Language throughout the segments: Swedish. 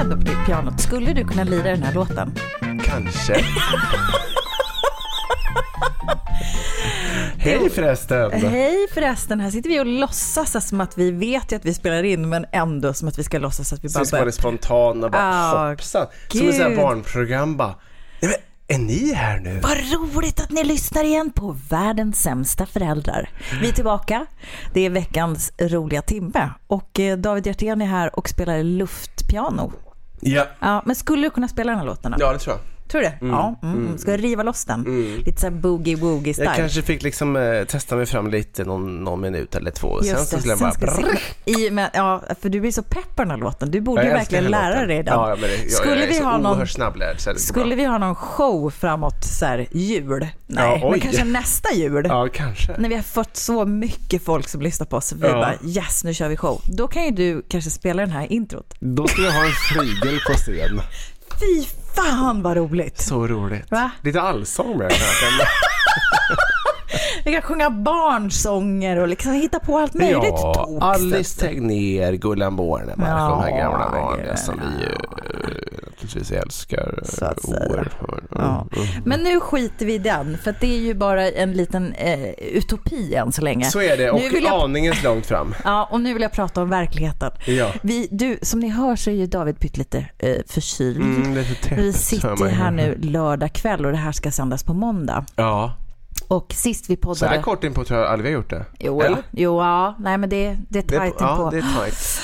ändå på pianot. Skulle du kunna lira den här låten? Kanske. Hej förresten. Hej förresten, här sitter vi och låtsas som att vi vet ju att vi spelar in men ändå som att vi ska låtsas att vi Så bara ska vara det spontana, bara Ah, hoppsan. Som ett sånt här gud. barnprogram bara. Nej, men, är ni här nu? Vad roligt att ni lyssnar igen på Världens sämsta föräldrar. Vi är tillbaka. Det är veckans roliga timme och eh, David Hjertén är här och spelar luftpiano. Ja. Ja, men skulle du kunna spela den här låten? då? ja, det tror jag. Tror du det? Ja. Mm. Ska jag riva loss den? Lite såhär boogie-woogie style. Jag kanske fick liksom eh, testa mig fram lite någon, någon minut eller två. och Sen Just så det, skulle jag bara... ska se. I, men, ja, för du blir så pepp på den här låten. Du borde ju verkligen lära dig den. Ja, men det, jag, skulle jag vi ha någon, snabblärd det skulle vi ha någon show framåt så här, jul? Nej, Ja, men kanske nästa jul. Ja, kanske. När vi har fått så mycket folk som lyssnar på oss. Vi Ja. bara yes, nu kör vi show. Då kan ju du kanske spela den här introt. Då ska jag ha en flygel på scen. Fy fan vad roligt! Så roligt. Va? Lite allsång med kanske. Vi kan sjunga barnsånger och liksom hitta på allt möjligt Ja, tokt. Alice Tegnér, Gullan Bornemark, Ja, de här gamla vanliga som vi ju naturligtvis älskar Så att säga. Ja. Men nu skiter vi i den, för det är ju bara en liten eh, utopi än så länge. Så är det, och Nu vill jag- aningens långt fram. Ja, och nu vill jag prata om verkligheten. Ja. Vi, du, som ni hör så är ju David pyttelite eh, förkyld. Mm, lite tätt, Vi sitter här nu lördag kväll och det här ska sändas på måndag. Ja, Och sist vi så här poddade... kort in på tror jag aldrig vi har gjort det. Jo, Eller? jo, ja, nej men det, det är Det är, tajt ja, på. det är tajt.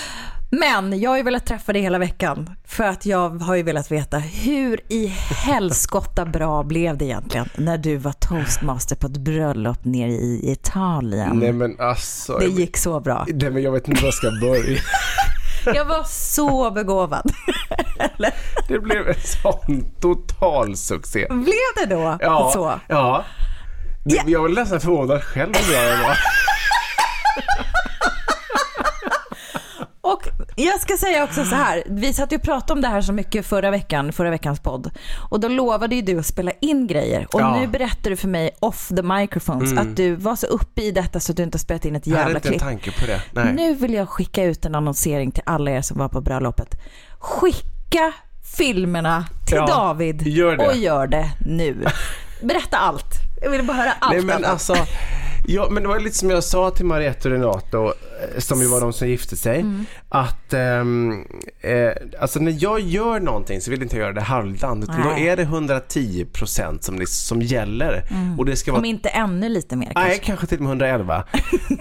Men jag har ju velat träffa dig hela veckan för att jag har ju velat veta hur i helskotta bra blev det egentligen när du var toastmaster på ett bröllop nere i Italien? Nej men alltså. det gick så bra. Nej men jag vet inte var jag ska börja. Jag var så begåvad. Det blev en sån total succé. Blev det då Ja, så? ja. Det. Jag var nästan förvånad själv hur bra jag var. Och jag ska säga också så här, vi satt ju och pratade om det här så mycket förra veckan, förra veckans podd. Och då lovade ju du att spela in grejer. Och Ja. nu berättar du för mig off the microphones att du var så uppe i detta så att du inte har spelat in ett Jag hade jävla inte en klipp. tanke på det. Nej. Nu vill jag skicka ut en annonsering till alla er som var på bröllopet. Skicka filmerna till Ja, David gör och gör det nu. Berätta allt. Jag vill bara höra allt. Nej men alltså, ja, men det var lite som jag sa till Mariette och Renato, som ju var de som gifte sig, Mm. att ehm, eh, alltså när jag gör någonting så vill inte jag göra det halvdant, utan då är det 110% som, liksom, som gäller. Och det ska vara Om inte ännu lite mer kanske. Nej, kanske till och med 111.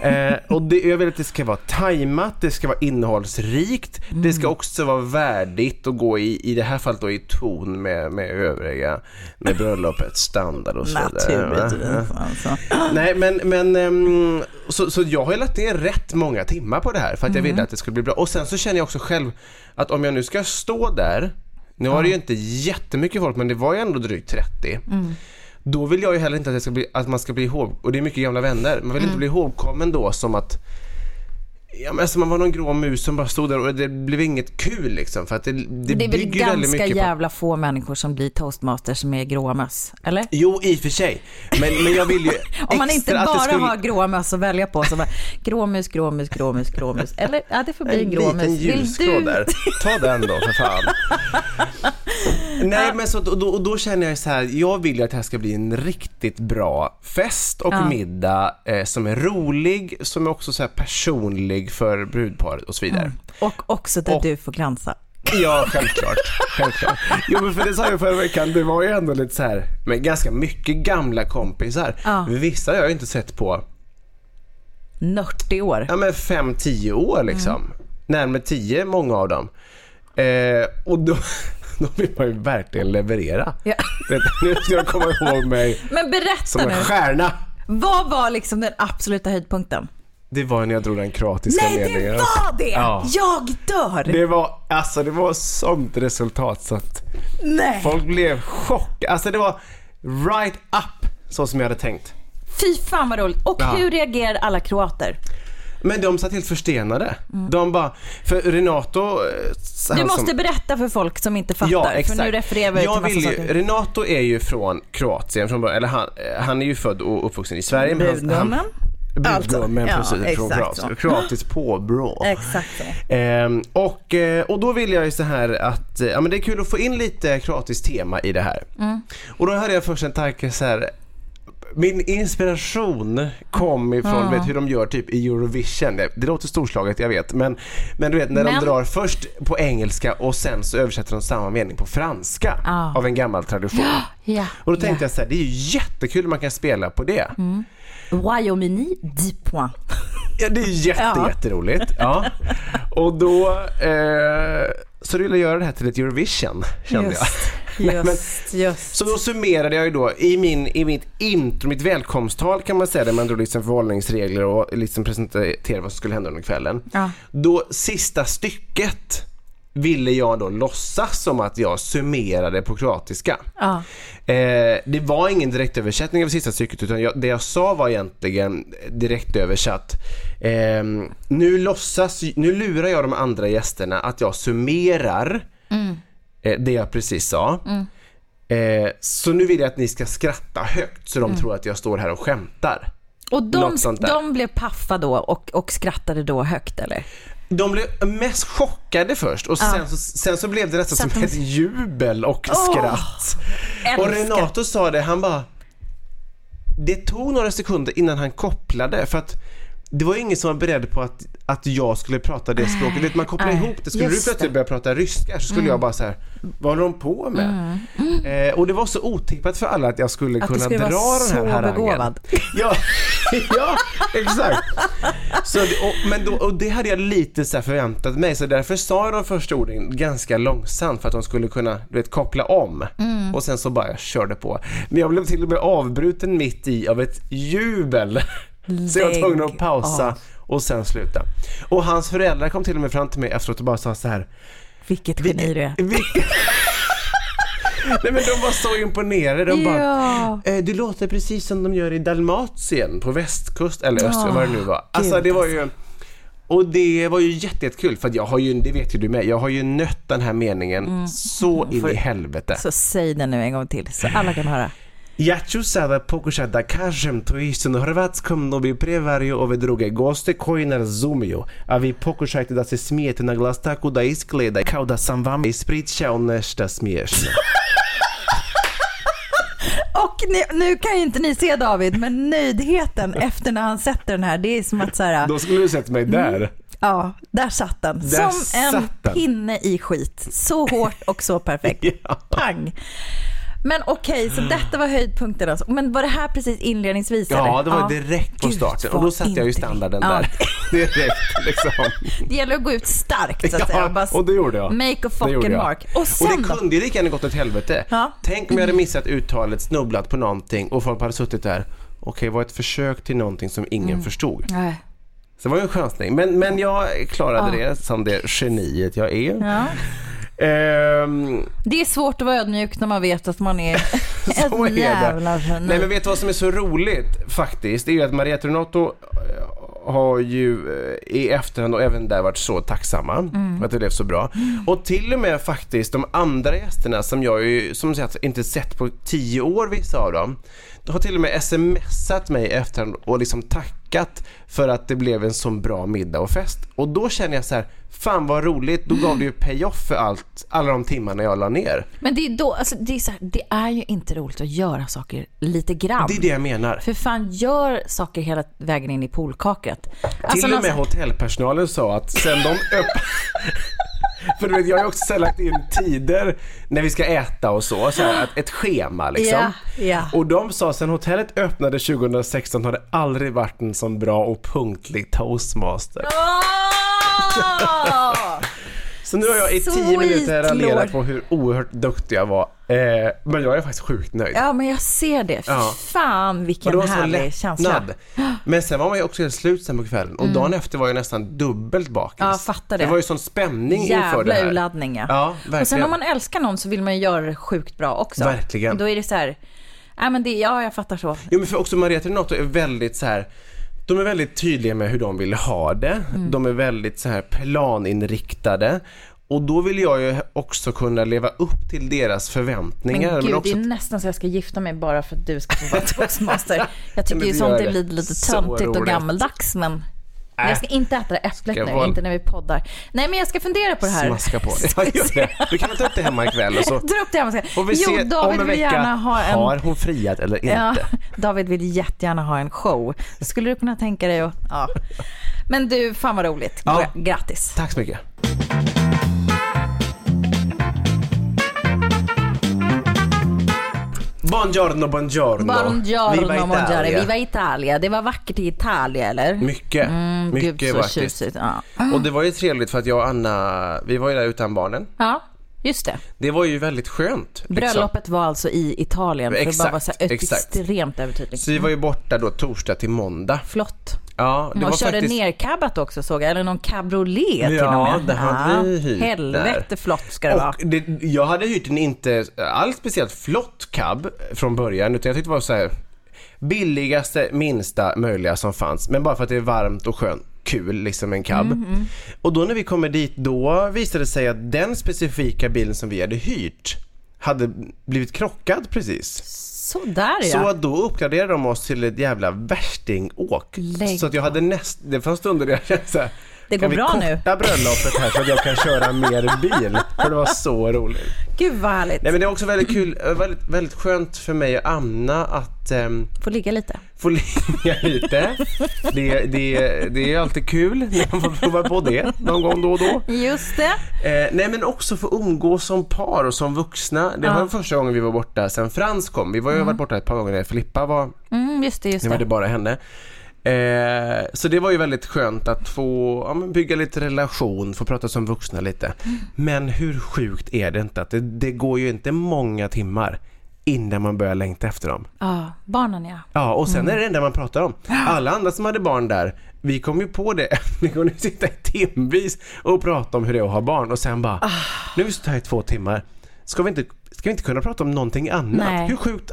eh, och det, jag vill att det ska vara tajmat, det ska vara innehållsrikt, det Mm. ska också vara värdigt och gå i, i det här fallet då i ton med, med övriga, med bröllopets standard och så vidare. Naturligtvis. Alltså. Nej, men, men ehm, så, så jag har ju lagt ner rätt många timmar på det här för att jag Mm. ville att det skulle bli bra. Och sen så känner jag också själv att om jag nu ska stå där, nu var det ju inte jättemycket folk men det var ju ändå drygt 30. Mm. Då vill jag ju heller inte att, ska bli, att man ska bli ihåg, och det är mycket gamla vänner, man vill Mm. inte bli ihågkommen då som att Ja men alltså man var någon grå mus som bara stod där och det blev inget kul liksom för att det, det, Det är väl ganska jävla få människor som blir toastmasters som är gråa möss, eller? på... Jo, i och för sig. Men, men jag vill ju Om man inte bara skulle... har gråa möss att välja på, så bara gråmus, gråmus, gråmus, gråmus. Eller, ja det får bli en En gråmus. liten ljusgrå där. Ta den då för fan. Nej men så och då, och då känner jag så här, jag vill ju att det här ska bli en riktigt bra fest och Ja. middag eh, som är rolig, som är också så här personlig för brudparet och så vidare. Och också där Och- du får glansa. Ja, självklart. självklart. Jo, men för det sa jag förra veckan, det var ju ändå lite så här, men ganska mycket gamla kompisar. Ja. Vissa har jag inte sett på, 40 år. ja men 5-10 år liksom. Mm. Närmare 10, många av dem. Eh, och då, då vill man ju verkligen leverera. Ja. Du, Nu ska jag komma ihåg mig Men som berätta en nu, stjärna. vad var liksom den absoluta höjdpunkten? Det var när jag drog den kroatiska Nej, det ledningen. var det! Ja. Jag dör! Det var, alltså det var sånt resultat så att Nej! folk blev chockade. Alltså det var right up så som jag hade tänkt. Fy fan vad roligt. Och Ja. hur reagerar alla kroater? Men de satt helt förstenade. De bara, för Renato... eh, Du måste som, berätta för folk som inte fattar. Ja, exakt. För nu refererar vi till jag massa vill ju. Renato är ju från Kroatien från början, eller han, eh, han är ju född och uppvuxen i Sverige. men han- Brudgummen. han- Alltså, Brudgummen, ja, precis. Från Kroatien. Kroatiskt påbrå. Exakt så. Ehm, och, eh, och då vill jag ju så här att, ja men det är kul att få in lite kroatiskt tema i det här. Mm. Och då hade jag först en tanke så här. Min inspiration kom ifrån vet, hur de gör typ i Eurovision. Det, det låter storslaget, jag vet. Men, men du vet när Men- de drar först på engelska och sen så översätter de samma mening på franska Ah. av en gammal tradition. Ja. Och då tänkte jag så här, det är ju jättekul om man kan spela på det. Mm. Royaume-Uni, 10 points. Ja, det är jätte, Ja. jätteroligt. Ja. Och då eh, så ville jag göra det här till ett Eurovision, kände jag. Nej, men- Just, just. Så då summerade jag ju då i, min, i mitt intro, mitt välkomsttal kan man säga, där man drog liksom förhållningsregler och liksom presenterade vad som skulle hända under kvällen. Ja. Då sista stycket ville jag då låtsas som att jag summerade på kroatiska. Ja. Eh, det var ingen direktöversättning av sista stycket utan jag, det jag sa var egentligen direktöversatt. Eh, nu låtsas, nu lurar jag de andra gästerna att jag summerar eh, det jag precis sa. Eh, så nu vill jag att ni ska skratta högt så de tror att jag står här och skämtar. Och de, de blev paffa då och, och skrattade då högt eller? De blev mest chockade först och sen, så, sen så blev det nästan som ett jubel och skratt. Och älskar. Renato sa det, han bara Det tog några sekunder innan han kopplade för att det var ingen som var beredd på att, att jag skulle prata det språket. Vet, man kopplar Nej, ihop det. Skulle du plötsligt det. Mm. börja prata ryska så skulle jag bara så här, vad håller de på med? Eh, och det var så otippat för alla att jag skulle Att kunna skulle dra den här harangen. begåvad. Ja, ja exakt. Så, och, men då, och det hade jag lite så förväntat mig så därför sa jag de första orden ganska långsamt för att de skulle kunna du vet, koppla om. Mm. Och sen så bara jag körde på. Men jag blev till och med avbruten mitt i av ett jubel. Så jag var tvungen att pausa och sen sluta. Och hans föräldrar kom till och med fram till mig efteråt och bara sa så här. Vilket geni du är. Nej men de var så imponerade. De bara, Ja. eh, det låter precis som de gör i Dalmatien på västkust eller öst, Ah, vad det nu var. Alltså det var ju och det var ju jätte- jättekul för att jag har ju, det vet ju du med, jag har ju nött den här meningen så in i helvete. Mm. Så säg den nu en gång till så alla kan höra. Ja ću sada pokušati da kažem to istinu hrvatskom, no bi prevario ove druge goste koji ne razumiju, a vi pokušajte da se smijete na glas tako da izgleda kao da sam vam ispričao nešto smiješno. Och ni, nu kan ju inte ni se David, men nöjdheten efter när han sätter den här, det är som att så här, Då skulle du sett mig där. ja, där satt den. Där som en satt den. pinne i skit. Så hårt och så perfekt. Ja. Pang. Men okej, så detta var höjdpunkten alltså. Men var det här precis inledningsvis Ja, eller? det var direkt på starten och då satte jag ju standarden Ja. där. Direkt liksom. Det gäller att gå ut starkt så att säga. Ja, Bara och det gjorde jag. Make a fucking mark. Och Och sen det då? kunde ju lika gärna gått åt helvete. Ja. Tänk om jag hade missat uttalet, snubblat på någonting och folk hade suttit där. Okej, var ett försök till någonting som ingen Mm. förstod. Nej. Så det var ju en chansning. Men, men jag klarade det som det geniet jag är. Ja. Ehm, Det är svårt att vara ödmjuk när man vet att man är Så ett jävla geni. Nej men vet du vad som är så roligt faktiskt? Det är ju att Maria Renato eh, har ju eh, i efterhand och även där varit så tacksamma Mm. att det blev så bra. Och till och med faktiskt de andra gästerna som jag ju som sagt inte sett på tio år vissa av dem. Har till och med smsat mig efterhand och liksom tackat för att det blev en så bra middag och fest. Och då känner jag så här, fan vad roligt, då gav det ju pay-off för allt, alla de timmarna jag la ner. Men det är då, alltså det är, så här, det är ju inte roligt att göra saker lite grann. Det är det jag menar. För fan, gör saker hela vägen in i poolkaket. Alltså, Till och med så- hotellpersonalen sa att sen de öppnade... För du vet, jag har ju också så lagt in tider när vi ska äta och så, så här, ett schema liksom. Ja, ja. Och de sa sen hotellet öppnade 2016 har det aldrig varit en sån bra och punktlig toastmaster. Åh! Så nu har jag i tio minuter raljerat på hur oerhört duktig jag var. Eh, men jag är faktiskt sjukt nöjd. Ja, men jag ser det. Ja. Fan vilken härlig känsla. Men sen var man ju också helt slut sen på kvällen och dagen efter var jag nästan dubbelt bakis. Mm. Ja, fattar det. Det var ju sån spänning inför det Jävla här. urladdning ja. Ja, Och sen verkligen. om man älskar någon så vill man ju göra det sjukt bra också. Verkligen. Och då är det så här, nej men det, ja jag fattar så. Jo men för också Maria Renato är väldigt så här. De är väldigt tydliga med hur de vill ha det. Mm. De är väldigt så här planinriktade. Och då vill jag ju också kunna leva upp till deras förväntningar. Men gud, också... det är nästan så jag ska gifta mig bara för att du ska få vara toastmaster. Jag tycker Men ju sånt är lite, lite töntigt och roligt. gammaldags men Äh. jag ska inte äta äpplet nu, inte när vi poddar. Nej men jag ska fundera på det här. Smaska på det. Ja, gör det. Du kan ta upp det hemma ikväll och så Dra upp det hemma. får vi Jo, David vill vecka, gärna ha en... har hon friat eller inte? Ja, David vill jättegärna ha en show. Skulle du kunna tänka dig att... Ja. Men du, fan vad roligt. Ja. Gra- Grattis. Tack så mycket. Buongiorno, buongiorno. Buongiorno, Viva buongiorno. Italia. Viva Italia. Det var vackert i Italien, eller? Mycket, Mm, mycket Gud tjusigt. Ja. Och det var ju trevligt för att jag och Anna, vi var ju där utan barnen. ja, just det. Det var ju väldigt skönt. liksom. Bröllopet var alltså i Italien. För att Exakt, bara vara så exakt. extremt övertydlig. Så vi var ju borta då torsdag till måndag. Flott. Ja, det och var körde faktiskt... nercabbat också såg jag, eller någon cabriolet till Ja, och med. det hade vi hyrt Helvete där. flott ska det vara. Och det, jag hade hyrt en inte alls speciellt flott cab från början utan jag tyckte det var så här billigaste, minsta möjliga som fanns. Men bara för att det är varmt och skönt, kul liksom en cab. Mm, Och då när vi kommer dit då visade det sig att den specifika bilen som vi hade hyrt hade blivit krockad precis. Sådär ja. Så då uppgraderade de oss till ett jävla värstingåk. Lägg Så att jag hade näst, det fanns stunder jag kände så här, Det går kan vi bra nu?" korta bröllopet här så att jag kan köra mer bil? För det var så roligt. Gud vad härligt. Nej men det är också väldigt kul, väldigt, väldigt skönt för mig och Anna att ehm, Får ligga lite. Få ligga lite. Det, det, det är alltid kul när man får prova på det någon gång då och då. Just det. Eh, nej men också få umgås som par och som vuxna. Det var första gången vi var borta sen Frans kom. Vi var ju varit borta ett par gånger när Filippa var Mm, just det, just nu var det. bara henne. Eh, så det var ju väldigt skönt att få ja, bygga lite relation, få prata som vuxna lite. Men hur sjukt är det inte att det, det går ju inte många timmar innan man börjar längta efter dem. Ja, barnen ja. Ja, och sen är det det enda man pratar om. Alla andra som hade barn där, vi kom ju på det, vi kunde sitta i timvis och prata om hur det är att ha barn och sen bara, nu har vi suttit här i två timmar, ska vi inte, ska vi inte kunna prata om någonting annat? Nej. Hur sjukt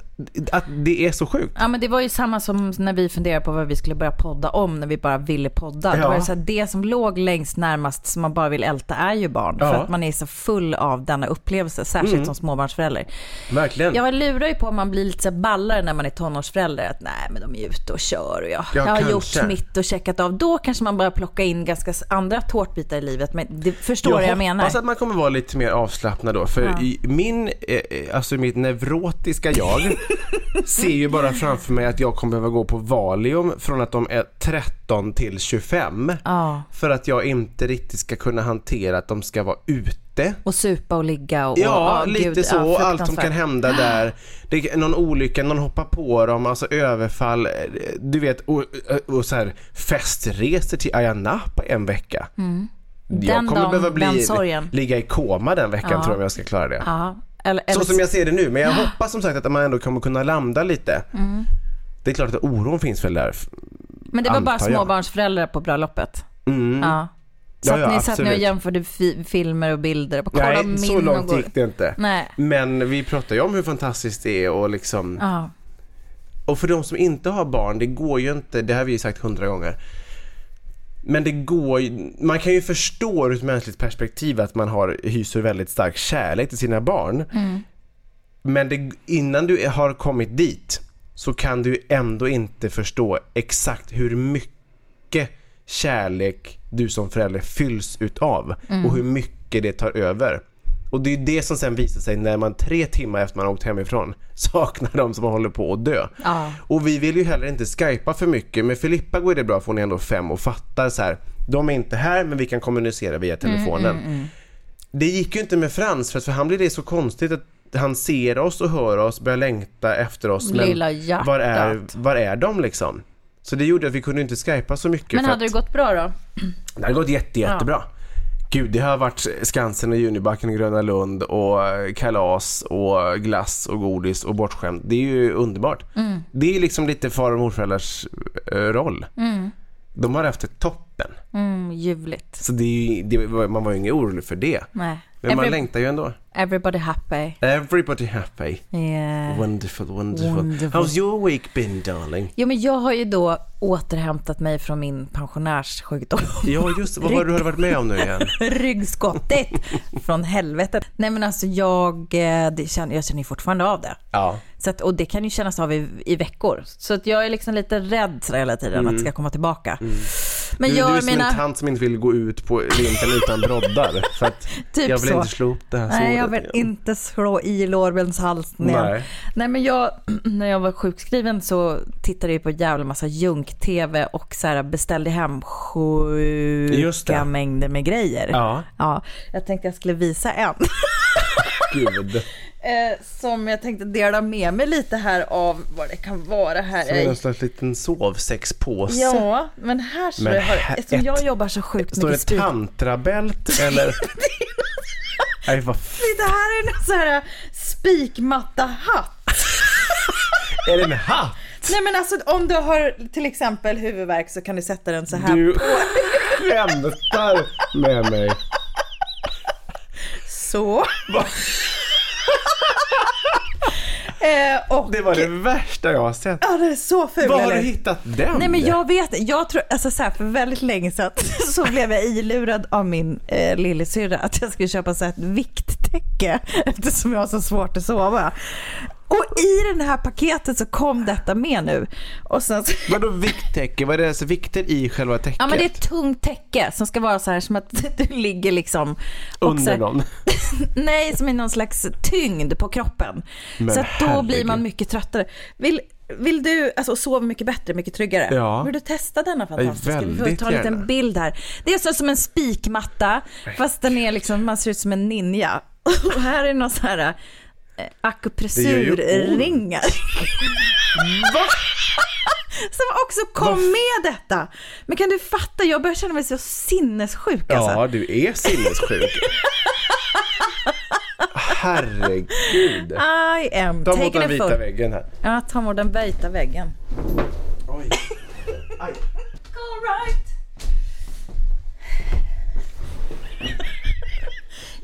att det är så sjukt? Ja men det var ju samma som när vi funderade på vad vi skulle börja podda om när vi bara ville podda. Det Ja. var ju så här, det som låg längst närmast som man bara vill älta är ju barn. Ja. För att man är så full av denna upplevelse, särskilt Mm. som småbarnsförälder. Verkligen. Jag lurar ju på om man blir lite ballare när man är tonårsförälder. Att nej men de är ute och kör och jag, Ja, jag har kanske. gjort mitt och checkat av. Då kanske man börjar plocka in ganska andra tårtbitar i livet. Men det förstår jag, jag menar. hoppas att man kommer vara lite mer avslappnad då. För i min, eh, alltså mitt neurotiska jag ser ju bara framför mig att jag kommer behöva gå på Valium från att de är 13 till 25. Ja. För att jag inte riktigt ska kunna hantera att de ska vara ute. Och supa och ligga och... Ja, och, lite gud, så. ja, allt som kan hända där. Det är någon olycka, någon hoppar på dem, alltså överfall. eh, Du vet, och, och så här festresor till Ayia Napa en vecka. Jag Mm. Den kommer dagen, behöva bli, ligga i koma den veckan tror jag om jag ska klara det. Ja. Eller, eller, Så som jag ser det nu, men jag hoppas som sagt att man ändå kommer kunna landa lite. Mm. Det är klart att oron finns väl där. Men det var bara småbarnsföräldrar på bröllopet. Mm. Ja. Ja, Satt ja, ni, satt ni och jämförde fi- filmer och bilder? Och Nej, min så långt gick det inte. Nej. Men vi pratar ju om hur fantastiskt det är och liksom Ja. Och för de som inte har barn, det går ju inte, det har vi ju sagt hundra gånger. Men det går ju, man kan ju förstå ur ett mänskligt perspektiv att man har, hyser väldigt stark kärlek till sina barn. Men det, innan du har kommit dit så kan du ändå inte förstå exakt hur mycket kärlek du som förälder fylls utav och hur mycket det tar över. Och det är det som sen visar sig när man tre timmar efter man har åkt hemifrån saknar de som håller på att dö. Ja. Och vi vill ju heller inte skypa för mycket. Med Filippa går det bra för hon är ändå fem och fattar så här. De är inte här men vi kan kommunicera via telefonen. Det gick ju inte med Frans för, för han blir det så konstigt att han ser oss och hör oss, börjar längta efter oss. Lilla men hjärtat. var är, var är de liksom? Så det gjorde att vi kunde inte skypa så mycket. Men hade att det gått bra då? det hade gått jätte, jättebra. Gud, det har varit Skansen och Junibacken i Gröna Lund och eh, kalas och glass och godis och bortskämt. Det är ju underbart. Det är liksom lite far och morföräldrars eh, roll. De har haft det toppen. Mm, ljuvligt. Så det är ju, det, man var ju ingen orolig för det. Nej. Men man Every- längtar ju ändå. Everybody happy. Everybody happy. Yeah. Wonderful, wonderful. Wonderful. How's your week been darling? Jo, men jag har ju då återhämtat mig från min pensionärssjukdom. Ja just vad det du varit med om nu igen? Ryggskottet från helvetet. Nej men alltså jag, eh, det känner, jag känner ju fortfarande av det. Ja. Så att, och det kan ju kännas av i, i veckor. Så att jag är liksom lite rädd sådär hela tiden att det ska komma tillbaka. Men Du, jag du är som menar, en tant som inte vill gå ut på vintern utan broddar. För att Typ jag vill så. inte slå upp det här nej jag vill igen. inte slå i lårbenshalsen igen. Nej. Nej men jag, när jag var sjukskriven så tittade jag på en jävla massa junk-tv och så här beställde hem sjuka mängder med grejer. Ja, Ja, jag tänkte jag skulle visa en. gud. Eh, som jag tänkte dela med mig lite här av vad det kan vara här. Som en slags liten sovsexpåse. Ja, men här står Men har, jag ett- jobbar så sjukt Står det mycket tantrabält eller? Nej vad Det här är en sån här spikmatta-hatt. är det en hatt? Nej men alltså om du har till exempel huvudvärk så kan du sätta den så här Du på. skämtar med mig. Så. eh, och, Det var det värsta jag har sett. Ja, det är så ful. Var har du hittat den? Nej men jag vet, jag tror, alltså så här, för väldigt länge sedan så blev jag ilurad av min eh, lillasyrra att jag skulle köpa så här ett vikttäcke eftersom jag har så svårt att sova. Och i det här paketet så kom detta med nu. Och sen så, Vadå vikttäcke? Vad är det alltså vikter i själva täcket? ja men det är ett tungt täcke som ska vara så här som att du ligger liksom Under här- någon? Nej, som är någon slags tyngd på kroppen. Men så att då blir herregud. man mycket tröttare. Vill, vill du alltså, sova mycket bättre, mycket tryggare? Ja. Vill du testa denna fantastiska? Vi får ta en liten gärna. bild här. Det är så som en spikmatta, fast den är liksom, man ser ut som en ninja. Och här är någon så här akupressurringar. Som också kom med detta. Men kan du fatta, jag börjar känna mig så sinnessjuk alltså. Ja, du är sinnessjuk. Herregud. I am Ta mot den it vita full. väggen här. Ja, ta mot den vita väggen. Oj. Aj.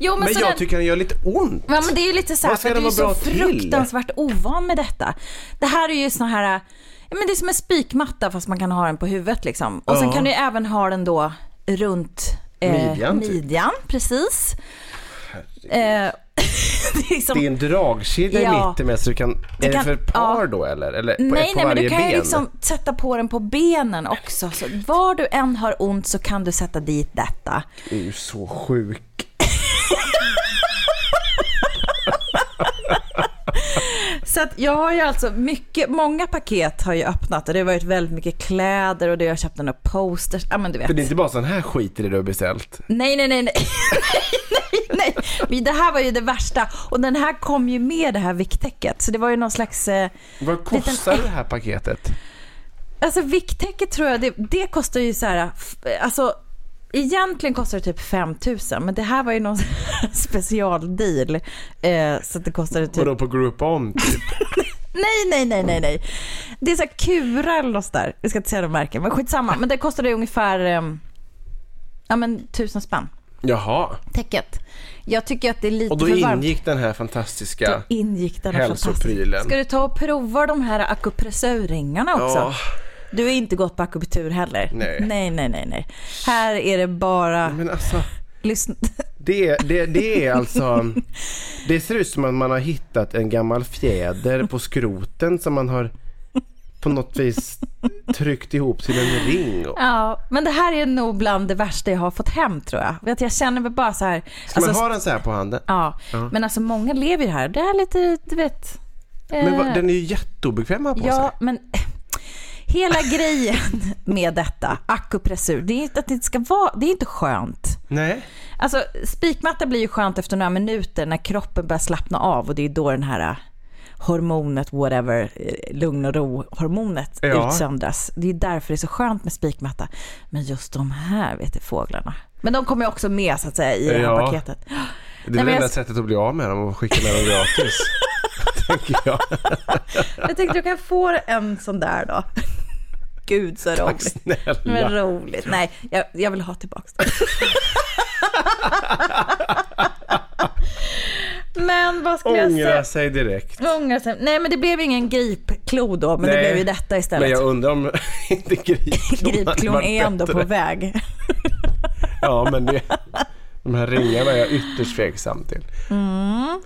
Jo, men, Men jag den, tycker den gör lite ont. ja, men det är ju lite så här, för att du är så bra till? fruktansvärt ovan med detta. Det här är ju såna här, men det är som en spikmatta fast man kan ha den på huvudet liksom. Och sen Ja. kan du även ha den då runt eh, Midjan, typ. midjan precis. Eh, det är liksom, Det är en dragkedja Ja. i mitten med så du kan... Du är kan- det för par ja. då eller? Eller på, nej, på nej, men du kan ben? ju liksom sätta på den på benen också. Så var du än har ont så kan du sätta dit detta. Du är ju så sjuk. Så att jag har ju alltså mycket, många paket har ju öppnat och det har varit väldigt mycket kläder och det har köpt några posters, ja men du vet. För det är inte bara sån här skit i det du har beställt. Nej, nej, nej, nej, nej, nej. Det här var ju det värsta och den här kom ju med det här vikttäcket så det var ju någon slags, eh, Vad kostar det här paketet? alltså vikttäcket tror jag, det, det kostar ju så här, alltså Egentligen kostar det typ 5 000 men det här var ju någon specialdeal. Eh, så det kostade typ... Vadå på Groupon typ? Nej, nej, nej, nej, nej. Det är så här Kura eller något där. Jag ska inte säga de märken, men skitsamma. Men det kostade ungefär, ehm, ja men tusen spänn. Jaha. Täcket. Jag tycker att det är lite Och då för varmt. ingick den här fantastiska... Då ingick den här hälsoprylen. fantastiska. Ska du ta och prova de här akupressurringarna också? Ja, Du har inte gått på akupunktur heller? Nej. Nej, nej, nej, nej. Här är det bara... Men alltså, Lyssna. det, det, det är alltså... Det ser ut som att man har hittat en gammal fjäder på skroten som man har på något vis tryckt ihop till en ring. Ja, men det här är nog bland det värsta jag har fått hem tror jag. Vet, jag känner mig bara så här... Ska man alltså, ha den så här på handen? Ja, men alltså många lever ju här. Det är lite, du vet... Men eh, den är ju jätteobekväm att ha på Ja, sig. men hela grejen med detta, akupressur, det är inte att det ska vara, det är inte skönt. Nej. Alltså spikmatta blir ju skönt efter några minuter när kroppen börjar slappna av och det är då den här eh, hormonet, whatever, eh, lugn och ro-hormonet Ja. utsöndras. Det är därför det är så skönt med spikmatta. Men just de här, vet du, fåglarna. Men de kommer ju också med så att säga i det här Ja. paketet. Det är det enda jag- sättet att bli av med dem och skicka med dem gratis. tänker jag. Jag tänkte du kan få en sån där då. Gud så roligt. Men Snälla. roligt. Nej, jag, jag vill ha tillbaka den. Men vad skulle jag Ångra säga? sig direkt. Ångra sig. Nej men det blev ingen gripklo då, men det Nej. blev ju detta istället. Men jag undrar om inte gripklon Gripklon är ändå på väg. Ja, men det, de här ringarna är jag ytterst tveksam till. Mm.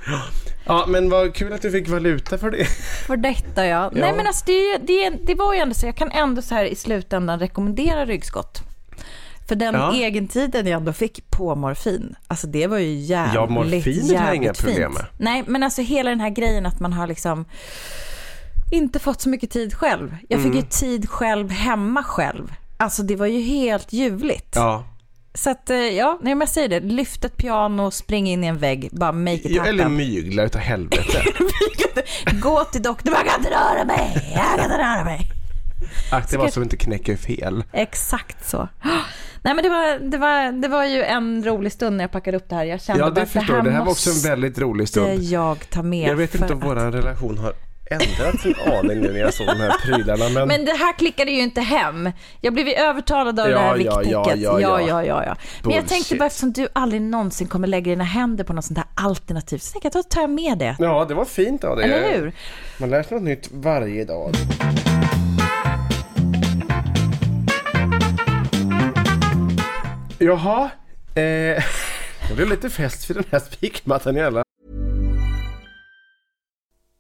Ja, men vad kul att du fick valuta för det. För detta ja. Nej men alltså det, det, det var ju ändå så, jag kan ändå så här i slutändan rekommendera ryggskott. För den Ja. egentiden jag ändå fick på morfin, alltså det var ju jävligt, Ja, morfinet har jag inga jävligt problem med. Nej, men alltså hela den här grejen att man har liksom inte fått så mycket tid själv. Jag fick Mm. ju tid själv hemma själv. Alltså det var ju helt ljuvligt. Ja. Så att eh, ja, nej, men jag säger det, lyft ett piano, spring in i en vägg, bara make it Eller happen. mygla utav helvete. Gå till doktorn, jag kan inte röra mig, jag kan inte röra mig. Akta vad som inte knäcker fel. Exakt så. Nej men det var, det, var, det var ju en rolig stund när jag packade upp det här. Jag kände Ja, bara det att förstår jag. Det här var också en väldigt rolig stund. jag ta med. Jag vet inte om att- vår relation har ändrats en aning nu när jag såg de här prylarna. Men, Men det här klickade ju inte hem. Jag blev ju övertalad av Ja, det här ja, vicktäcket. ja, ja, ja, ja. ja, ja, ja. Men jag tänkte bara eftersom du aldrig någonsin kommer lägga dina händer på något sånt här alternativt så tänkte jag då tar jag med det. ja, det var fint av dig. Eller hur? Man lär sig något nytt varje dag. Jaha, eh, det blev lite fest för den här spikmattan i alla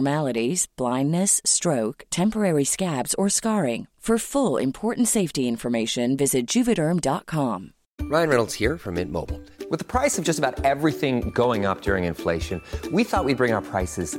abnormalities, blindness, stroke, temporary scabs, or scarring. For full important safety information, visit juvederm.com. Ryan Reynolds here from Mint Mobile. With the price of just about everything going up during inflation, we thought we'd bring our prices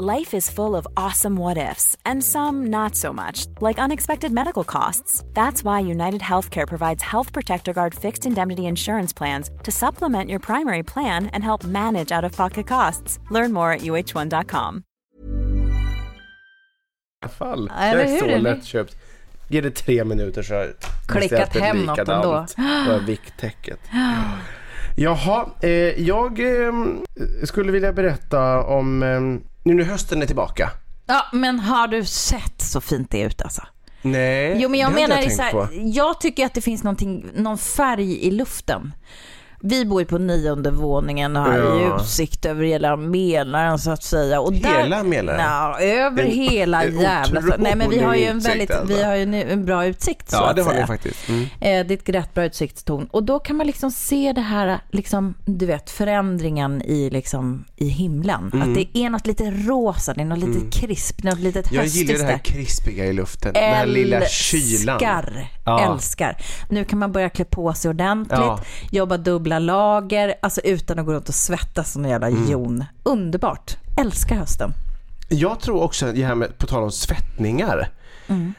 Life is full of awesome what ifs, and some not so much, like unexpected medical costs. That's why United Healthcare provides Health Protector Guard fixed indemnity insurance plans to supplement your primary plan and help manage out of pocket costs. Learn more at uh1.com. alla fall. Ja, jag är så lättköpt. Ge det tre minuter så har Klickat hem något ändå. på det här vicktäcket. Jaha, eh, jag eh, skulle vilja berätta om, eh, nu när hösten är tillbaka. Ja, men har du sett så fint det är ute alltså? Nej, Jo men jag det menar jag så tänkt här, på. jag tycker att det finns någon färg i luften. Vi bor ju på nionde våningen och har Ja. utsikt över hela Mälaren så att säga. Och Hela Mälaren? Ja, över En- hela en jävla... Nej men vi har ju en väldigt, alltså. vi har ju nu en bra utsikt så Ja, att det har säga. ni faktiskt. Mm. Eh, det är ett rätt bra utsiktstorn. Och då kan man liksom se det här, liksom, du vet, förändringen i, liksom, i himlen. Mm. Att det är något lite rosa, det är något lite krisp, något litet Jag höstiskt gillar det här där. krispiga i luften. Den här lilla kylan. Älskar, Ja. älskar. Nu kan man börja klä på sig ordentligt, jobba dubbla lager, alltså utan att gå runt och svettas som en jävla Mm. jon. Underbart. Älskar hösten. Jag tror också, det här med, på tal om svettningar. Mm.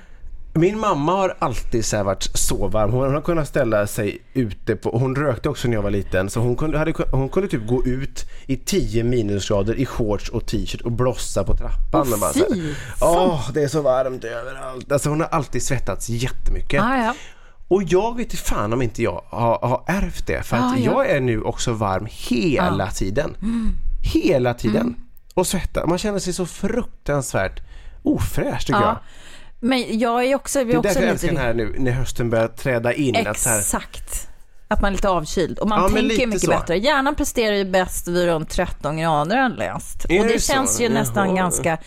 Min mamma har alltid så varit så varm. Hon har kunnat ställa sig ute på, hon rökte också när jag var liten, så hon kunde, hade, hon kunde typ gå ut i 10 minusgrader i shorts och t-shirt och blossa på trappan. Åh, och bara så här, Åh, det är så varmt överallt. Alltså hon har alltid svettats jättemycket. Ah, ja. Och jag vet inte fan om inte jag har, har ärvt det. För att Ah, ja. jag är nu också varm hela tiden. Hela tiden. Och svettas. Man känner sig så fruktansvärt ofräsch tycker jag. ja. Men jag är också... Vi Det är också därför jag älskar den här nu när hösten börjar träda in. Att Exakt. Att man är lite avkyld. Och man Ja, tänker mycket så. bättre. Hjärnan presterar ju bäst vid runt 13 grader har jag läst. Och det, så? känns ju nästan Jaha. ganska...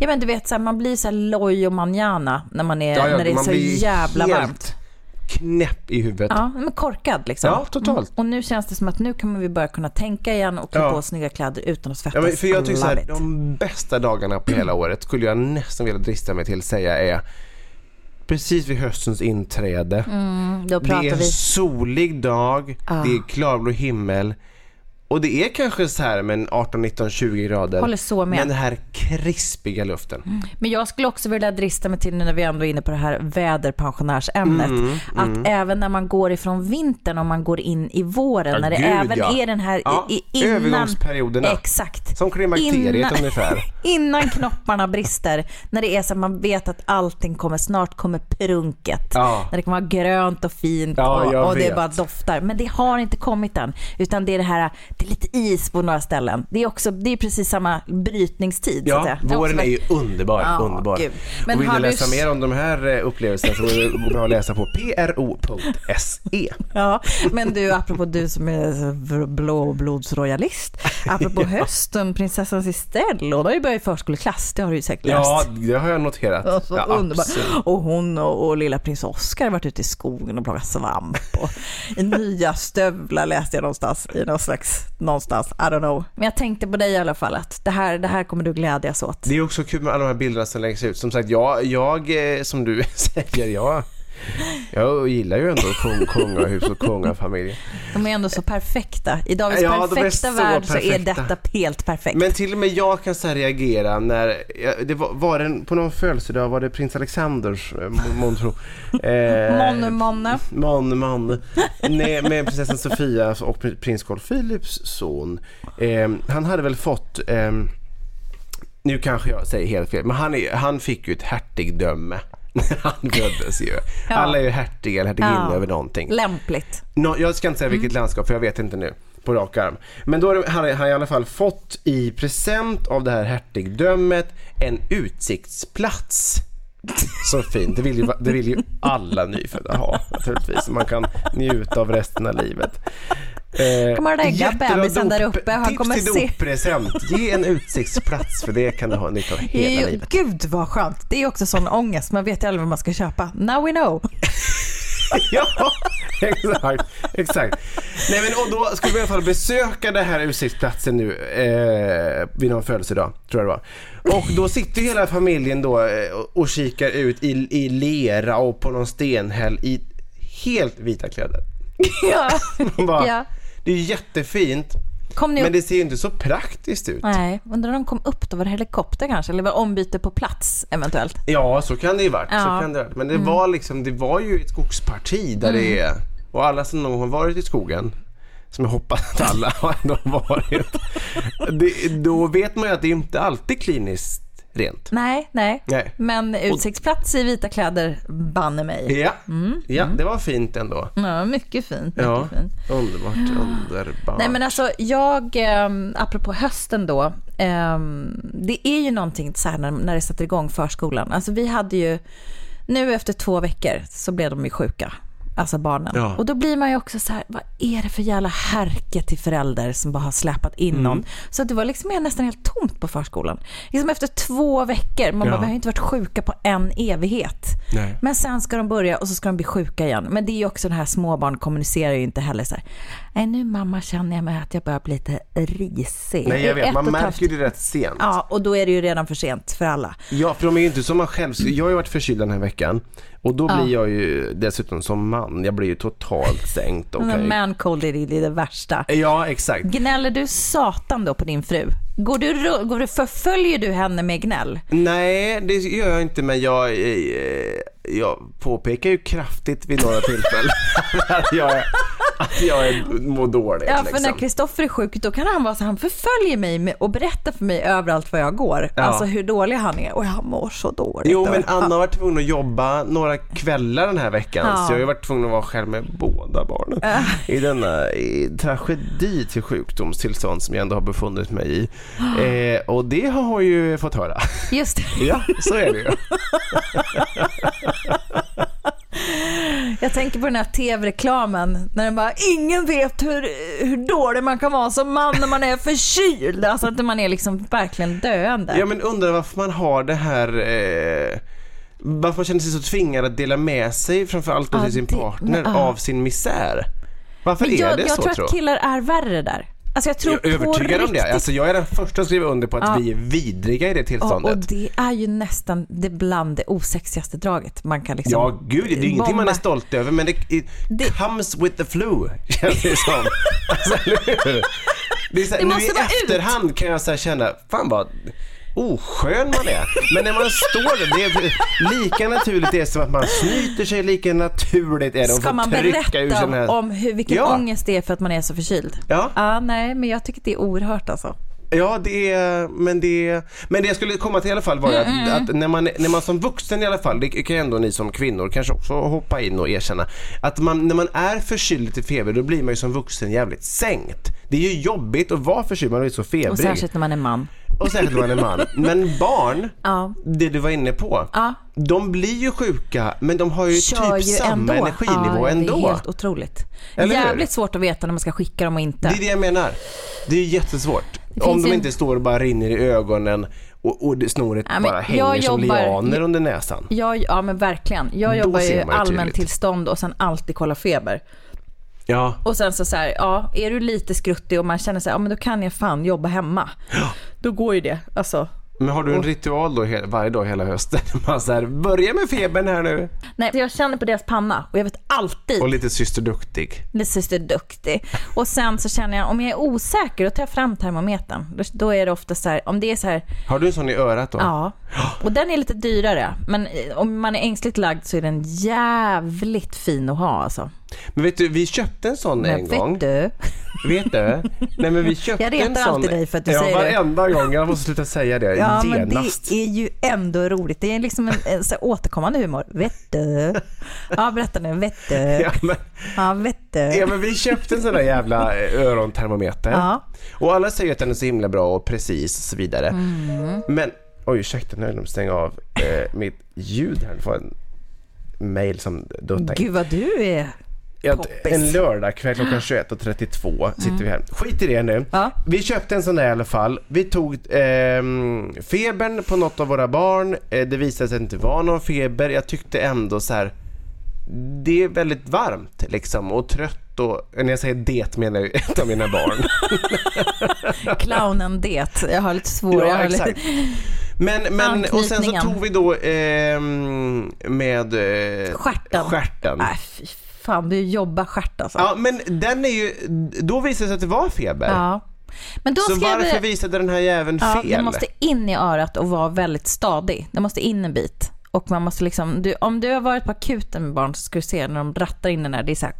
Ja men du vet så här, man blir så här loj och manjana när man är, Ja, ja, när det är så jävla varmt. Knäpp i huvudet. Ja, men korkad liksom. Ja, totalt. Och nu känns det som att nu kan vi börja kunna tänka igen och klä Ja. på snygga kläder utan att svettas. Ja, för jag tycker så här, de bästa dagarna på hela året skulle jag nästan vilja drista mig till att säga är precis vid höstens inträde. Mm, Det är en vi. solig dag, Ah. det är klarblå himmel och det är kanske så här med en 18, 19, 20 grader. Håller så med. Men den här krispiga luften. Men jag skulle också vilja drista mig till nu när vi ändå är inne på det här väderpensionärsämnet. Mm, att även när man går ifrån vintern och man går in i våren, Ja, när det gud, även ja. är den här Ja, i, innan... övergångsperioderna. Exakt. Som klimakteriet Innan- ungefär. Innan knopparna brister, när det är så att man vet att allting kommer, snart kommer prunket. Ja. När det kommer vara grönt och fint och, och det bara doftar. Men det har inte kommit än. Utan det är det här, det är lite is på några ställen. Det är också, det är precis samma brytningstid. så att Ja, är våren är ju underbar. Ja, underbar. gud. Men och vill har ni du- läsa mer om de här eh, upplevelserna så går det bra att läsa på pro.se. Ja, men du, apropå du som är så blåblodsroyalist. Apropå hösten, prinsessan Estelle, hon har ju börjat i förskoleklass, det har du ju säkert läst. Ja, det har jag noterat. Ja, så ja, underbart. absolut. Och hon och, och lilla prins Oscar har varit ute i skogen och plockat svamp. Och I nya stövlar läste jag någonstans, i någon slags, någonstans, I don't know. Men jag tänkte på dig i alla fall, att det här, det här kommer du glädjas åt. Det är också kul med alla de här bilderna som läggs ut. Som sagt, jag, jag eh, som du säger, jag, jag gillar ju ändå kung, kungahus och kungafamilj. De är ändå så perfekta. I dagens Ja, perfekta så värld så är perfekta. detta helt perfekt. Men till och med jag kan så reagera när, det var, var det, på någon födelsedag var det prins Alexanders, eh, mon- montro. Eh, Monne, monne. Mon, mon. Nej, med prinsessan Sofia och pr- prins Carl Philips son. Eh, han hade väl fått, ehm, nu kanske jag säger helt fel, men han, är, han fick ju ett hertigdöme. Han föddes ju. Ja. Alla är ju hertiga eller hertiginna Ja. över någonting. Lämpligt. Nå, jag ska inte säga Mm. vilket landskap för jag vet inte nu på rak arm. Men då hade han i alla fall fått i present av det här hertigdömet en utsiktsplats. Så fint, det vill ju, det vill ju alla nyfödda ha naturligtvis. Man kan njuta av resten av livet. Eh, Kommer lägga bebisen där uppe. Han Tips kommer till se- doppresent. Ge en utsiktsplats för det kan du ha nytta av hela Jo, livet. Gud vad skönt. Det är också sån ångest. Man vet ju aldrig vad man ska köpa. Now we know. ja, exakt. exakt. Nej, men, och då skulle vi i alla fall besöka den här utsiktsplatsen nu eh, vid någon födelsedag, tror jag det var. Och då sitter hela familjen då eh, och- kikar ut i, i lera och på någon stenhäll i helt vita kläder. ja. Bara, ja. Det är jättefint, men det ser ju inte så praktiskt ut. Nej, undrar om de kom upp då? Var det helikopter kanske? Eller var det ombyte på plats eventuellt? Ja, så kan det ju varit. Ja. Mm. Så kan det varit. Men det var liksom, det var ju ett skogsparti där det är, och alla som någon har varit i skogen, som jag hoppas att alla har ändå varit, det, då vet man ju att det inte alltid är kliniskt rent. Nej, nej. Nej. Men utsiktsplats i vita kläder, banne mig. Ja, ja det var fint ändå. Ja, mycket fint. Mycket Ja, fint. underbart, underbart. Nej men alltså jag, eh, apropå hösten då, eh, det är ju någonting så här när, när det sätter igång förskolan. Alltså vi hade ju, nu efter två veckor så blev de ju sjuka. Alltså barnen. Ja. Och då blir man ju också så här, vad är det för jävla härke till förälder som bara har släpat in Mm. någon. Så det var liksom nästan helt tomt på förskolan. Liksom efter två veckor, man Ja. bara, vi har inte varit sjuka på en evighet. Nej. Men sen ska de börja och så ska de bli sjuka igen. Men det är ju också den här småbarn kommunicerar ju inte heller så här, nej nu mamma känner jag mig att jag börjar bli lite risig. Nej, jag vet. Man märker det rätt sent. Ja, och då är det ju redan för sent för alla. Ja, för de är ju inte som man själv. Jag har ju varit förkyld den här veckan och då blir jag ju dessutom som man, jag blir ju totalt sänkt. Och där ju... man cold är det det värsta. Ja, exakt. Gnäller du satan då på din fru? Går du, går du, förföljer du henne med gnäll? Nej, det gör jag inte, men jag, eh, jag påpekar ju kraftigt vid några tillfällen jag, att jag är, mår dåligt. Ja, för liksom. när Kristoffer är sjuk då kan han vara så han förföljer mig och berättar för mig överallt var jag går. Ja. Alltså hur dålig han är och jag mår så dåligt. Jo, men Anna har varit tvungen att jobba några kvällar den här veckan, Ja. så jag har varit tvungen att vara själv med båda barnen i denna i tragedi till sjukdomstillstånd som jag ändå har befunnit mig i. Eh, och det har hon ju fått höra. Just det. Ja, så är det ju. Jag tänker på den här tv-reklamen när den bara, ingen vet hur, hur dålig man kan vara som man när man är förkyld. Alltså att man är liksom verkligen döende. Ja, men undrar varför man har det här eh, varför man känner sig så tvingad att dela med sig framförallt Ja, till sin det- partner ja. av sin misär. Varför Men är jag, det jag så tror tror att killar är värre där. Alltså jag tror Jag är övertygad om det. Alltså, jag är den första att skriva under på att Ja. vi är vidriga i det tillståndet. och det är ju nästan det bland det osexigaste draget man kan liksom Ja, gud, det är ju ingenting man är stolt över, men det, it Det- comes with the flu, känns det som. alltså, det är så här, Det nu i vara ut. efterhand kan jag så känna, fan vad oskön man är. Men när man står där, det är lika naturligt det är som att man snyter sig, lika naturligt är det att Ska man berätta här... om hur, vilken Ja. ångest det är för att man är så förkyld? Ja. Ja, nej, men jag tycker det är oerhört alltså. Ja, det är, men det, men det jag skulle komma till i alla fall var ju Mm, att, att när, man, när man som vuxen i alla fall, det kan ändå ni som kvinnor kanske också hoppa in och erkänna, att man, när man är förkyld till feber då blir man ju som vuxen jävligt sänkt. Det är ju jobbigt att vara förkyld, man är så febrig. Och särskilt när man är man. Och särskilt när man är man. Men barn, Ja. det du var inne på, Ja. de blir ju sjuka men de har ju Kör typ ju samma ändå. energinivå ja, ändå. Det är helt otroligt. Eller hur? Jävligt svårt att veta när man ska skicka dem och inte. Det är det jag menar. Det är jättesvårt. Om finns de ju- inte står och bara rinner i ögonen och, och det snoret Ja, bara hänger som jobbar- lianer under näsan. Jag, ja men verkligen. Jag Då jobbar ju allmäntillstånd och sen alltid kolla feber. Ja, Och sen så, så här, ja, är du lite skruttig och man känner sig, ja men då kan jag fan jobba hemma. Då går ju det. Alltså, men har du en ritual då varje dag hela hösten? Man så här, börja med febern här nu. nej, jag känner på deras panna och jag vet alltid Och lite syster duktig. Det syster duktig. Och sen så känner jag, om jag är osäker, då tar jag fram termometern. Då, då är det ofta så här, om det är så här, Har du en sån i örat då? ja. Och den är lite dyrare. Men eh, om man är ängsligt lagd så är den jävligt fin att ha alltså. Men vet du, vi köpte en sån en Men gång. vet du? Vet du? Nej men vi köpte Jag retar en sån. alltid dig för att du ja, säger det. varenda gång. Jag måste sluta säga det Ja, men genast. det är ju ändå roligt. Det är liksom en, en så återkommande humor. Vet du? Ja, berätta nu. Vet du? Ja, men, Ja, vet du? ja men vi köpte en sån där jävla eh, örontermometer. Ja. Och alla säger att den är så himla bra och precis och så vidare. Mm. Men, oj ursäkta nu har jag stänga av eh, mitt ljud här. Var en mail som duttade in. Gud vad du är En lördagkväll klockan 21.32 sitter vi här. Skit i det nu. Mm. Ja. Vi köpte en sån där i alla fall. Vi tog ehm, febern på något av våra barn. Eh, det visade sig inte var någon feber. Jag tyckte ändå så här. Det är väldigt varmt liksom och trött och när jag säger det menar jag ett av mina barn. clownen det. Jag har lite svårt. jag ja, har lite... exakt. Men, men och sen så tog vi då ehm, med eh, stjärten. Nej, fy fan, du jobbar stjärt alltså. Ja, men den är ju, då visade det sig att det var feber. Ja. Men då Så ska jag varför be- visade den här jäveln ja, fel? Den måste in i örat och vara väldigt stadig. Den måste in en bit. Och man måste liksom, du, om du har varit på akuten med barn så ska du se när de rattar in den där, det är så här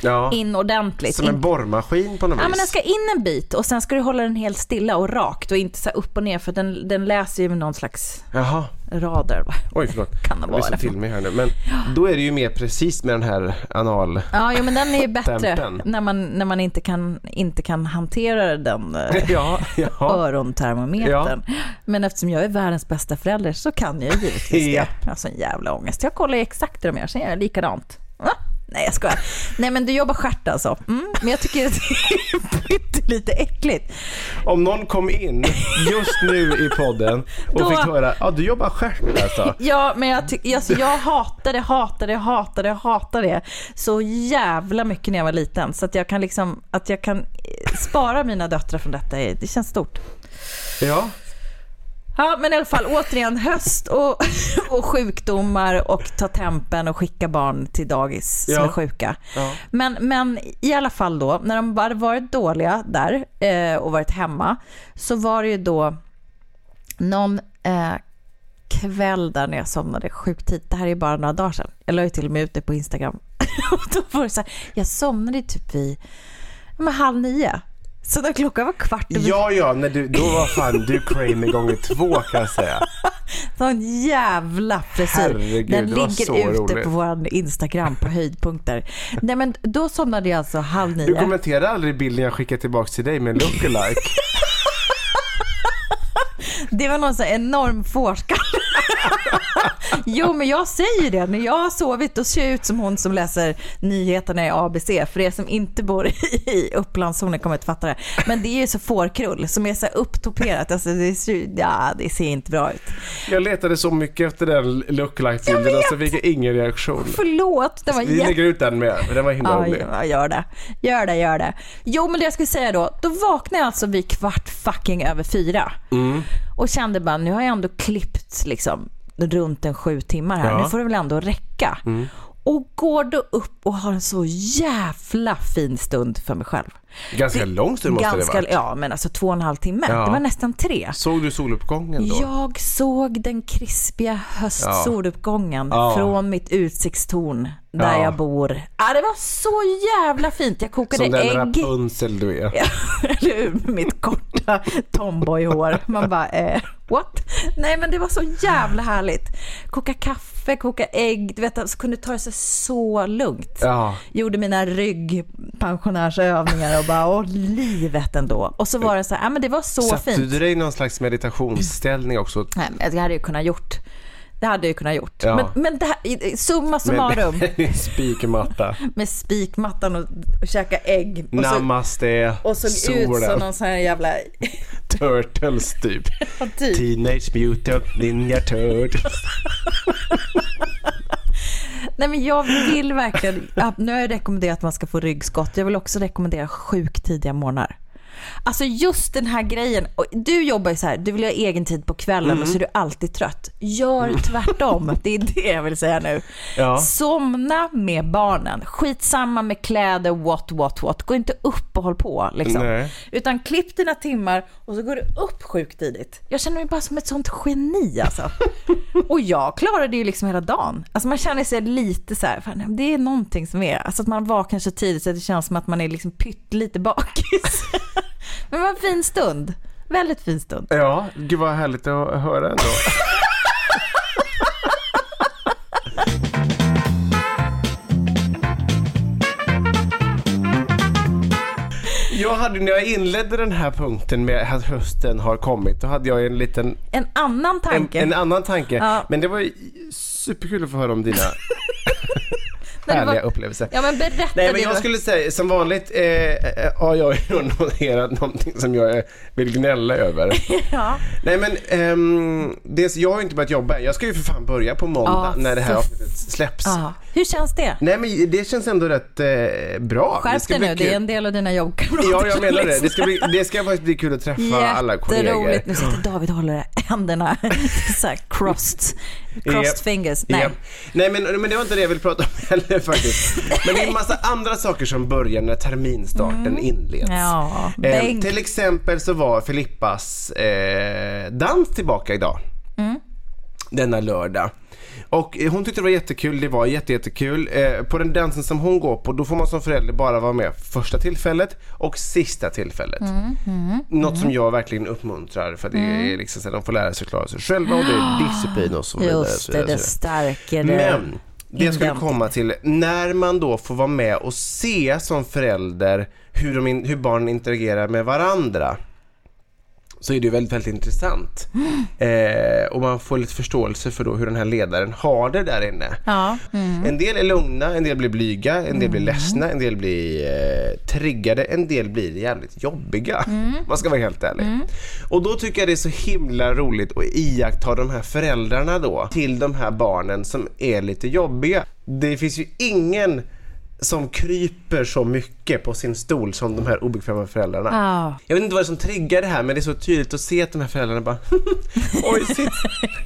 ja, in ordentligt. som en in, borrmaskin på något ja, vis. men den ska in en bit och sen ska du hålla den helt stilla och rakt och inte så upp och ner för den, den läser ju med någon slags Jaha, rader. oj förlåt. Kan det vara lyssnar det. till mig här nu. Men då är det ju mer precis med den här anal... Ja, jo, men den är ju bättre Tempen. när man, när man inte, kan, inte kan hantera den eh, Ja, ja. örontermometern. Men eftersom jag är världens bästa förälder så kan jag givetvis Ja. det. Har sån jävla ångest. Jag kollar exakt hur de gör, sen gör jag likadant. Nej jag skojar. Nej men du jobbar stjärt alltså. Mm, men jag tycker att det är lite äckligt. Om någon kom in just nu i podden och Då- fick höra, ja du jobbar stjärt alltså. Ja men jag, ty- alltså, jag hatar det, hatar det, hatar det, så jävla mycket när jag var liten. Så att jag kan liksom, att jag kan eh, spara mina döttrar från detta, det känns stort. Ja, Ja, men i alla fall återigen höst och, och sjukdomar och ta tempen och skicka barn till dagis som Ja. är sjuka. Ja. Men, men i alla fall då, när de hade varit dåliga där eh, och varit hemma så var det ju då någon eh, kväll där när jag somnade sjukt tidigt. Det här är bara några dagar sedan. Jag la ju till och med ut det på Instagram. och då var det så här, jag somnade typ vid men halv nio. Så när klockan var kvart över ja, ja när du, då var fan du crazy gånger två kan jag säga. Sån jävla frisyr. Den ligger ute roligt. på vår Instagram på höjdpunkter. Nej men då somnade jag alltså halv Du nio. kommenterade aldrig bilden jag skickade tillbaka till dig med lookalike. Det var någon här enorm fårskalle. jo men jag säger det, när jag har sovit då ser jag ut som hon som läser nyheterna i ABC. För er som inte bor i Upplandszonen kommer inte fatta det. Men det är ju så fårkrull som är så upptoperat. Alltså det, ser, ja, det ser inte bra ut. Jag letade så mycket efter den lookalike-bilden och så fick jag ingen reaktion. Förlåt, det var Vi jätte... lägger ut den med, den var himla Ja, rolig. ja, gör det. Gör det, gör det. Jo, men det jag skulle säga då, då vaknade jag alltså vid kvart fucking över fyra. Mm. Och kände bara, nu har jag ändå klippt liksom runt en sju timmar här. Ja. Mm. Nu får det väl ändå räcka. Och går då upp och har en så jävla fin stund för mig själv. Ganska lång stund måste Ganska, det varit. Ja, men alltså två och en halv timme. Ja. Det var nästan tre. Såg du soluppgången då? Jag såg den krispiga höstsoluppgången Ja. från mitt utsiktstorn där Ja. jag bor. Ja, det var så jävla fint. Jag kokade Som den ägg. Rapunzel du är. Eller hur? Mitt korta tomboyhår. Man bara, eh, what? Nej men det var så jävla härligt. Koka kaffe, koka ägg, du vet, alltså, kunde ta det sig så lugnt. Ja. Gjorde mina ryggpensionärsövningar och bara, åh livet ändå. Och så var det så här, ja men det var så Satte fint. du dig i någon slags meditationsställning också? Nej, det hade jag kunnat gjort. Det hade jag kunnat gjort. Ja. Men, men det här, summa summarum, Med spikmatta. med spikmattan och, och käka ägg. Och så, Namaste, och såg ut som solen, någon sån här jävla... turtles typ. typ. Teenage Mutant Ninja Turtles. Nej men jag vill verkligen, ja, nu har jag rekommenderat att man ska få ryggskott. Jag vill också rekommendera sjukt-tidiga morgnar. Alltså just den här grejen, du jobbar ju så här, du vill ha egen tid på kvällen och så är du alltid trött. Gör tvärtom, det är det jag vill säga nu. Ja. Somna med barnen, skitsamma med kläder, what, what, what. Gå inte upp och håll på liksom. Nej. Utan klipp dina timmar och så går du upp sjukt tidigt. Jag känner mig bara som ett sånt geni alltså. Och jag klarade ju liksom hela dagen. Alltså man känner sig lite så här, fan, det är någonting som är, alltså att man vaknar så tidigt så det känns som att man är liksom pyttelite bakis. Men det var en fin stund. Väldigt fin stund. Ja, gud vad härligt att höra ändå. Jag hade, när jag inledde den här punkten med att hösten har kommit, då hade jag en liten, En annan en, tanke. en annan tanke. Ja. Men det var superkul att få höra om dina Det var- härliga upplevelser. Ja men berätta Nej men det. jag skulle säga, som vanligt eh, eh, har jag ju noterat någonting som jag eh, vill gnälla över. Ja. Nej men, ehm, dels, jag har ju inte börjat jobba än. Jag ska ju för fan börja på måndag Ja, när det här för- avsnittet släpps. Ja. Hur känns det? Nej men det känns ändå rätt eh, bra. det Skärp dig nu, kul. det är en del av dina jobbkamrater. Ja, jag menar det. Det ska, bli, det ska faktiskt bli kul att träffa alla kollegor. Jätteroligt. Nu sitter David och håller händerna så här crossed, crossed Japp. fingers. Nej. Japp. Nej men, men det var inte det jag ville prata om heller faktiskt. Men det är en massa andra saker som börjar när terminstarten inleds. Mm. Ja, Eh, till exempel så var Filippas eh, dans tillbaka idag. Mm. Denna lördag. Och eh, hon tyckte det var jättekul, det var jätte, jättekul. Eh, på den dansen som hon går på, då får man som förälder bara vara med första tillfället och sista tillfället. Mm, Något som jag verkligen uppmuntrar för det är liksom så att de får lära sig klara sig själva och det är disciplin och så vidare. Just det, det stärker det. Men det jag skulle komma till, när man då får vara med och se som förälder hur, de in, hur barnen interagerar med varandra. Så är det ju väldigt, väldigt intressant. Eh, och man får lite förståelse för då hur den här ledaren har det där inne. Ja. Mm. En del är lugna, en del blir blyga, en del blir ledsna, en del blir eh, triggade, en del blir jävligt jobbiga. Man ska vara helt ärlig. Och då tycker jag det är så himla roligt att iaktta de här föräldrarna då till de här barnen som är lite jobbiga. Det finns ju ingen som kryper så mycket på sin stol som de här obekväma föräldrarna. Ja. Jag vet inte vad det är som triggar det här men det är så tydligt att se att de här föräldrarna bara Oj, sitt,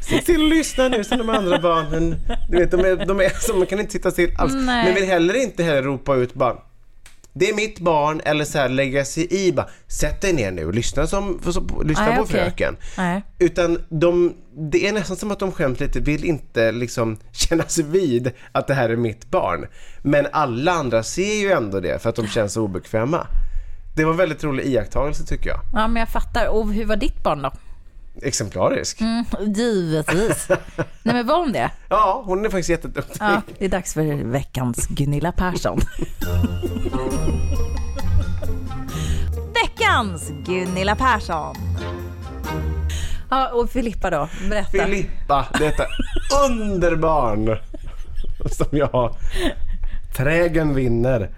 sitt still och lyssna nu som de andra barnen. Du vet, de är, de är så man kan inte sitta still alls. Nej. Men vill heller inte heller ropa ut bara det är mitt barn eller så här lägga sig i bara sätt dig ner nu och lyssna, som, för, så, lyssna Nej, på okej. fröken. Nej. Utan de, det är nästan som att de skämt lite, vill inte liksom kännas vid att det här är mitt barn. Men alla andra ser ju ändå det för att de känns så obekväma. Det var en väldigt rolig iakttagelse tycker jag. ja, men jag fattar. Och hur var ditt barn då? Exemplarisk. Mm, givetvis. Nej, men var hon det? Ja, hon är faktiskt jätteduktig. Ja, det är dags för veckans Gunilla Persson. veckans Gunilla Persson. Ja, och Filippa då? Berätta. Filippa, detta underbarn som jag. Trägen vinner.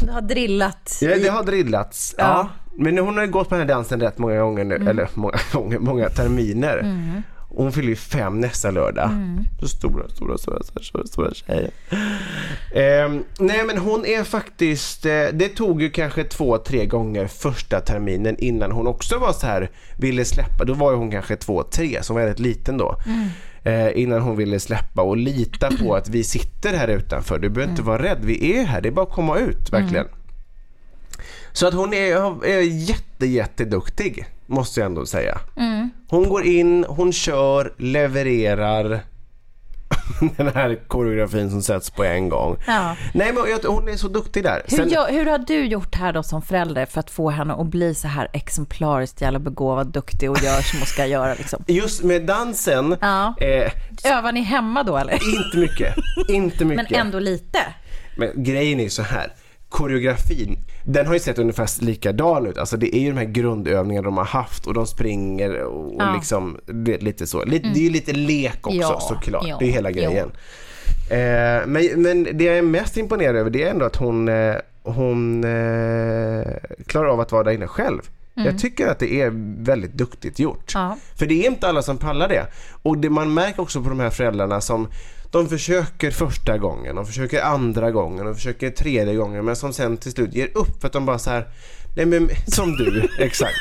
Du har drillat. Ja, det har drillats. Ja. Ja. Men hon har ju gått på den här dansen rätt många gånger nu, eller många gånger, många terminer. Och hon fyller ju fem nästa lördag. Så stora, stora, stora, stora, stora tjejer. Ehm, nej men hon är faktiskt, eh, det tog ju kanske två, tre gånger första terminen innan hon också var så här, ville släppa. Då var ju hon kanske två, tre, så hon var rätt liten då. Eh, innan hon ville släppa och lita på att vi sitter här utanför. Du behöver inte vara rädd, vi är här, det är bara att komma ut verkligen. Så att hon är, är jätte, jätteduktig, måste jag ändå säga. Hon går in, hon kör, levererar den här koreografin som sätts på en gång. Ja. Nej men jag, hon är så duktig där. Hur, Sen- gör, hur har du gjort här då som förälder för att få henne att bli så här exemplariskt jävla begåvad, duktig och gör som hon ska göra liksom? Just med dansen, Ja. eh, Övar ni hemma då eller? inte mycket. inte Men mycket. ändå lite. Men grejen är så här. Koreografin, den har ju sett ungefär likadan ut. Alltså det är ju de här grundövningarna de har haft och de springer och, och Ja. liksom det, lite så. Lite, Det är ju lite lek också Ja, såklart. ja, det är hela ja. grejen. Eh, men, men det jag är mest imponerad över det är ändå att hon, eh, hon eh, klarar av att vara där inne själv. Jag tycker att det är väldigt duktigt gjort. För det är inte alla som pallar det. Och det man märker också på de här föräldrarna som de försöker första gången, de försöker andra gången, de försöker tredje gången men som sen till slut ger upp för att de bara så här Nej men som du, exakt.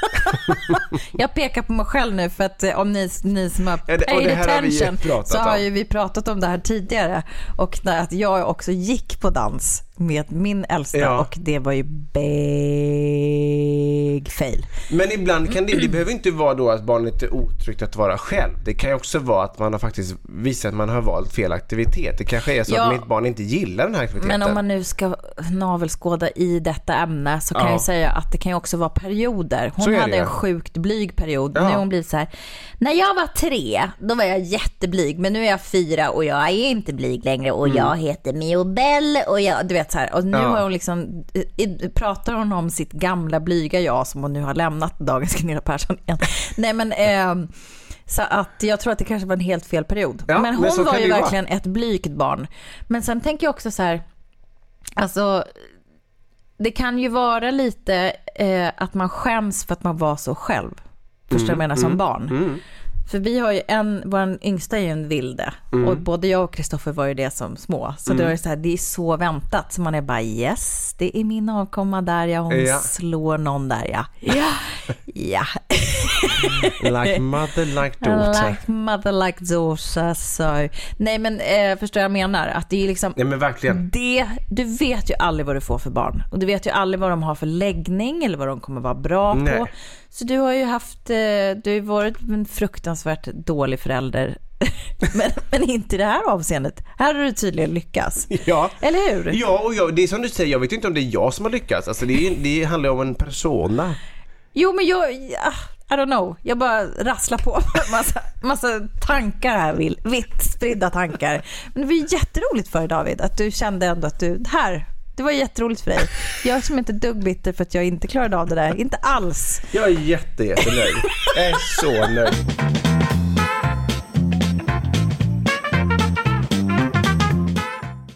Jag pekar på mig själv nu för att eh, om ni, ni som har Ja, det- paid har attention pratat så har ju vi pratat om det här tidigare. Och att jag också gick på dans med min äldsta Ja. och det var ju big fail. Men ibland kan det, det behöver inte vara då att barnet är otryggt att vara själv. Det kan ju också vara att man har faktiskt visat att man har valt fel aktivitet. Det kanske är så Ja. att mitt barn inte gillar den här aktiviteten. Men om man nu ska navelskåda i detta ämne så kan Ja. jag säga att det kan ju också vara perioder. Hon det hade ju. en sjukt blyg period. Ja. Nu har hon blivit så här, när jag var tre, då var jag jätteblyg, men nu är jag fyra och jag är inte blyg längre och jag heter Mio Bell och jag, du vet så här. Och nu Mm. Ja. har hon liksom, pratar hon om sitt gamla blyga jag som hon nu har lämnat dagens Gunilla Persson igen. Nej men, ehm, så att jag tror att det kanske var en helt fel period. Ja, men men hon så var ju verkligen ett blygt barn. Men sen tänker jag också så här, Alltså, det kan ju vara lite eh, att man skäms för att man var så själv. Förstår du vad jag menar som barn? För vi har ju en, vår yngsta är ju en vilde. Och både jag och Kristoffer var ju det som små. Så det, är så här, det är så väntat. Så man är bara yes, det är min avkomma där ja. Hon Ja. slår någon där ja. Ja, ja. Like mother, like daughter. Like mother like daughter. So. Nej men eh, förstår jag menar? Att det är liksom Nej men verkligen. det, du vet ju aldrig vad du får för barn. Och du vet ju aldrig vad de har för läggning eller vad de kommer vara bra Nej. på. Så du har ju haft, eh, du har varit en fruktansvärt dålig förälder. men, men inte i det här avseendet. Här har du tydligen lyckats. Ja. Eller hur? Ja, och jag, det är som du säger, jag vet inte om det är jag som har lyckats. Alltså det, är, det handlar om en persona. Jo men jag, ja, I don't know. Jag bara rasslar på massa, massa tankar här, vitt spridda tankar. Men det var ju jätteroligt för dig David, att du kände ändå att du, här, Det var jätteroligt för dig. Jag som inte är dugg bitter för att jag inte klarade av det där. Inte alls. Jag är jätte, jättenöjd. Jag är så nöjd.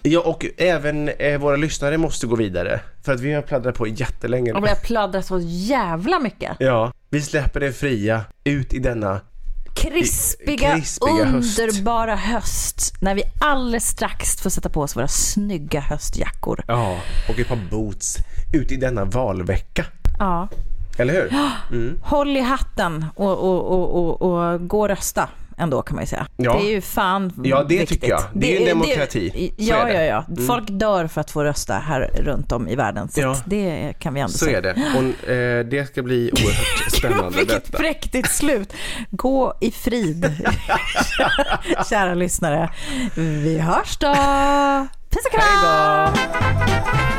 Ja, och även eh, våra lyssnare måste gå vidare. För att vi har pladdrat på jättelänge. Och jag pladdrar så jävla mycket. Ja, vi släpper det fria ut i denna Krispiga, Krispiga höst. underbara höst. När vi alldeles strax får sätta på oss våra snygga höstjackor. Ja, och ett par boots ut i denna valvecka. Ja. Eller hur? Håll i hatten och, och, och, och, och gå och rösta ändå kan man ju säga. Ja. Det är ju fan Ja, det viktigt. tycker jag. Det är ju en demokrati. Det, Så ja, det. ja, ja. Folk dör för att få rösta här runt om i världen. Så Ja. det kan vi ändå Så säga. är det. Och eh, det ska bli oerhört spännande Vilket detta. präktigt slut. Gå i frid, kära lyssnare. Vi hörs då. Puss och kram!